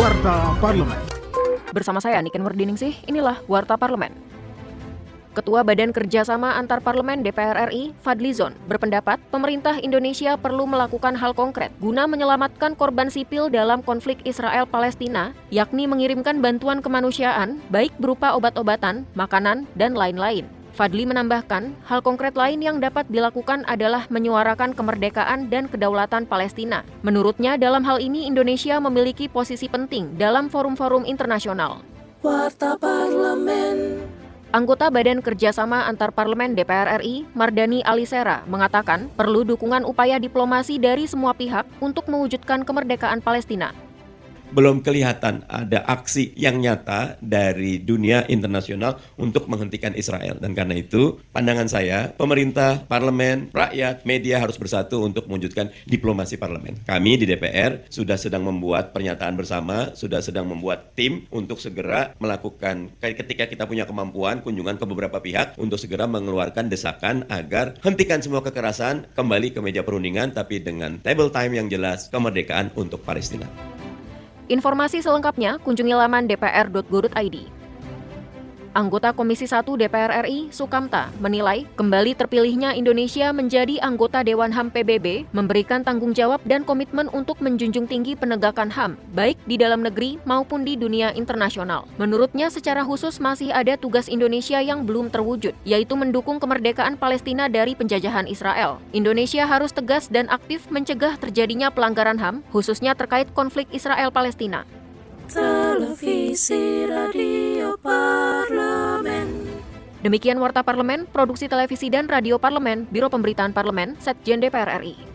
Warta Parlemen. Bersama saya Niken Wardiningsih, inilah Warta Parlemen. Ketua Badan Kerjasama Antar Parlemen DPR RI, Fadli Zon, berpendapat pemerintah Indonesia perlu melakukan hal konkret guna menyelamatkan korban sipil dalam konflik Israel-Palestina, yakni mengirimkan bantuan kemanusiaan, baik berupa obat-obatan, makanan, dan lain-lain. Fadli menambahkan, hal konkret lain yang dapat dilakukan adalah menyuarakan kemerdekaan dan kedaulatan Palestina. Menurutnya, dalam hal ini Indonesia memiliki posisi penting dalam forum-forum internasional. Warta Parlemen Anggota Badan Kerjasama Antar Parlemen DPR RI, Mardani Alisera, mengatakan perlu dukungan upaya diplomasi dari semua pihak untuk mewujudkan kemerdekaan Palestina belum kelihatan ada aksi yang nyata dari dunia internasional untuk menghentikan Israel. Dan karena itu, pandangan saya, pemerintah, parlemen, rakyat, media harus bersatu untuk mewujudkan diplomasi parlemen. Kami di DPR sudah sedang membuat pernyataan bersama, sudah sedang membuat tim untuk segera melakukan, ketika kita punya kemampuan, kunjungan ke beberapa pihak untuk segera mengeluarkan desakan agar hentikan semua kekerasan, kembali ke meja perundingan, tapi dengan table time yang jelas, kemerdekaan untuk Palestina. Informasi selengkapnya kunjungi laman dpr.go.id. Anggota Komisi 1 DPR RI, Sukamta, menilai kembali terpilihnya Indonesia menjadi anggota Dewan HAM PBB memberikan tanggung jawab dan komitmen untuk menjunjung tinggi penegakan HAM, baik di dalam negeri maupun di dunia internasional. Menurutnya secara khusus masih ada tugas Indonesia yang belum terwujud, yaitu mendukung kemerdekaan Palestina dari penjajahan Israel. Indonesia harus tegas dan aktif mencegah terjadinya pelanggaran HAM, khususnya terkait konflik Israel-Palestina. Televisi Radio. Demikian Warta Parlemen, Produksi Televisi dan Radio Parlemen, Biro Pemberitaan Parlemen, Setjen DPR RI.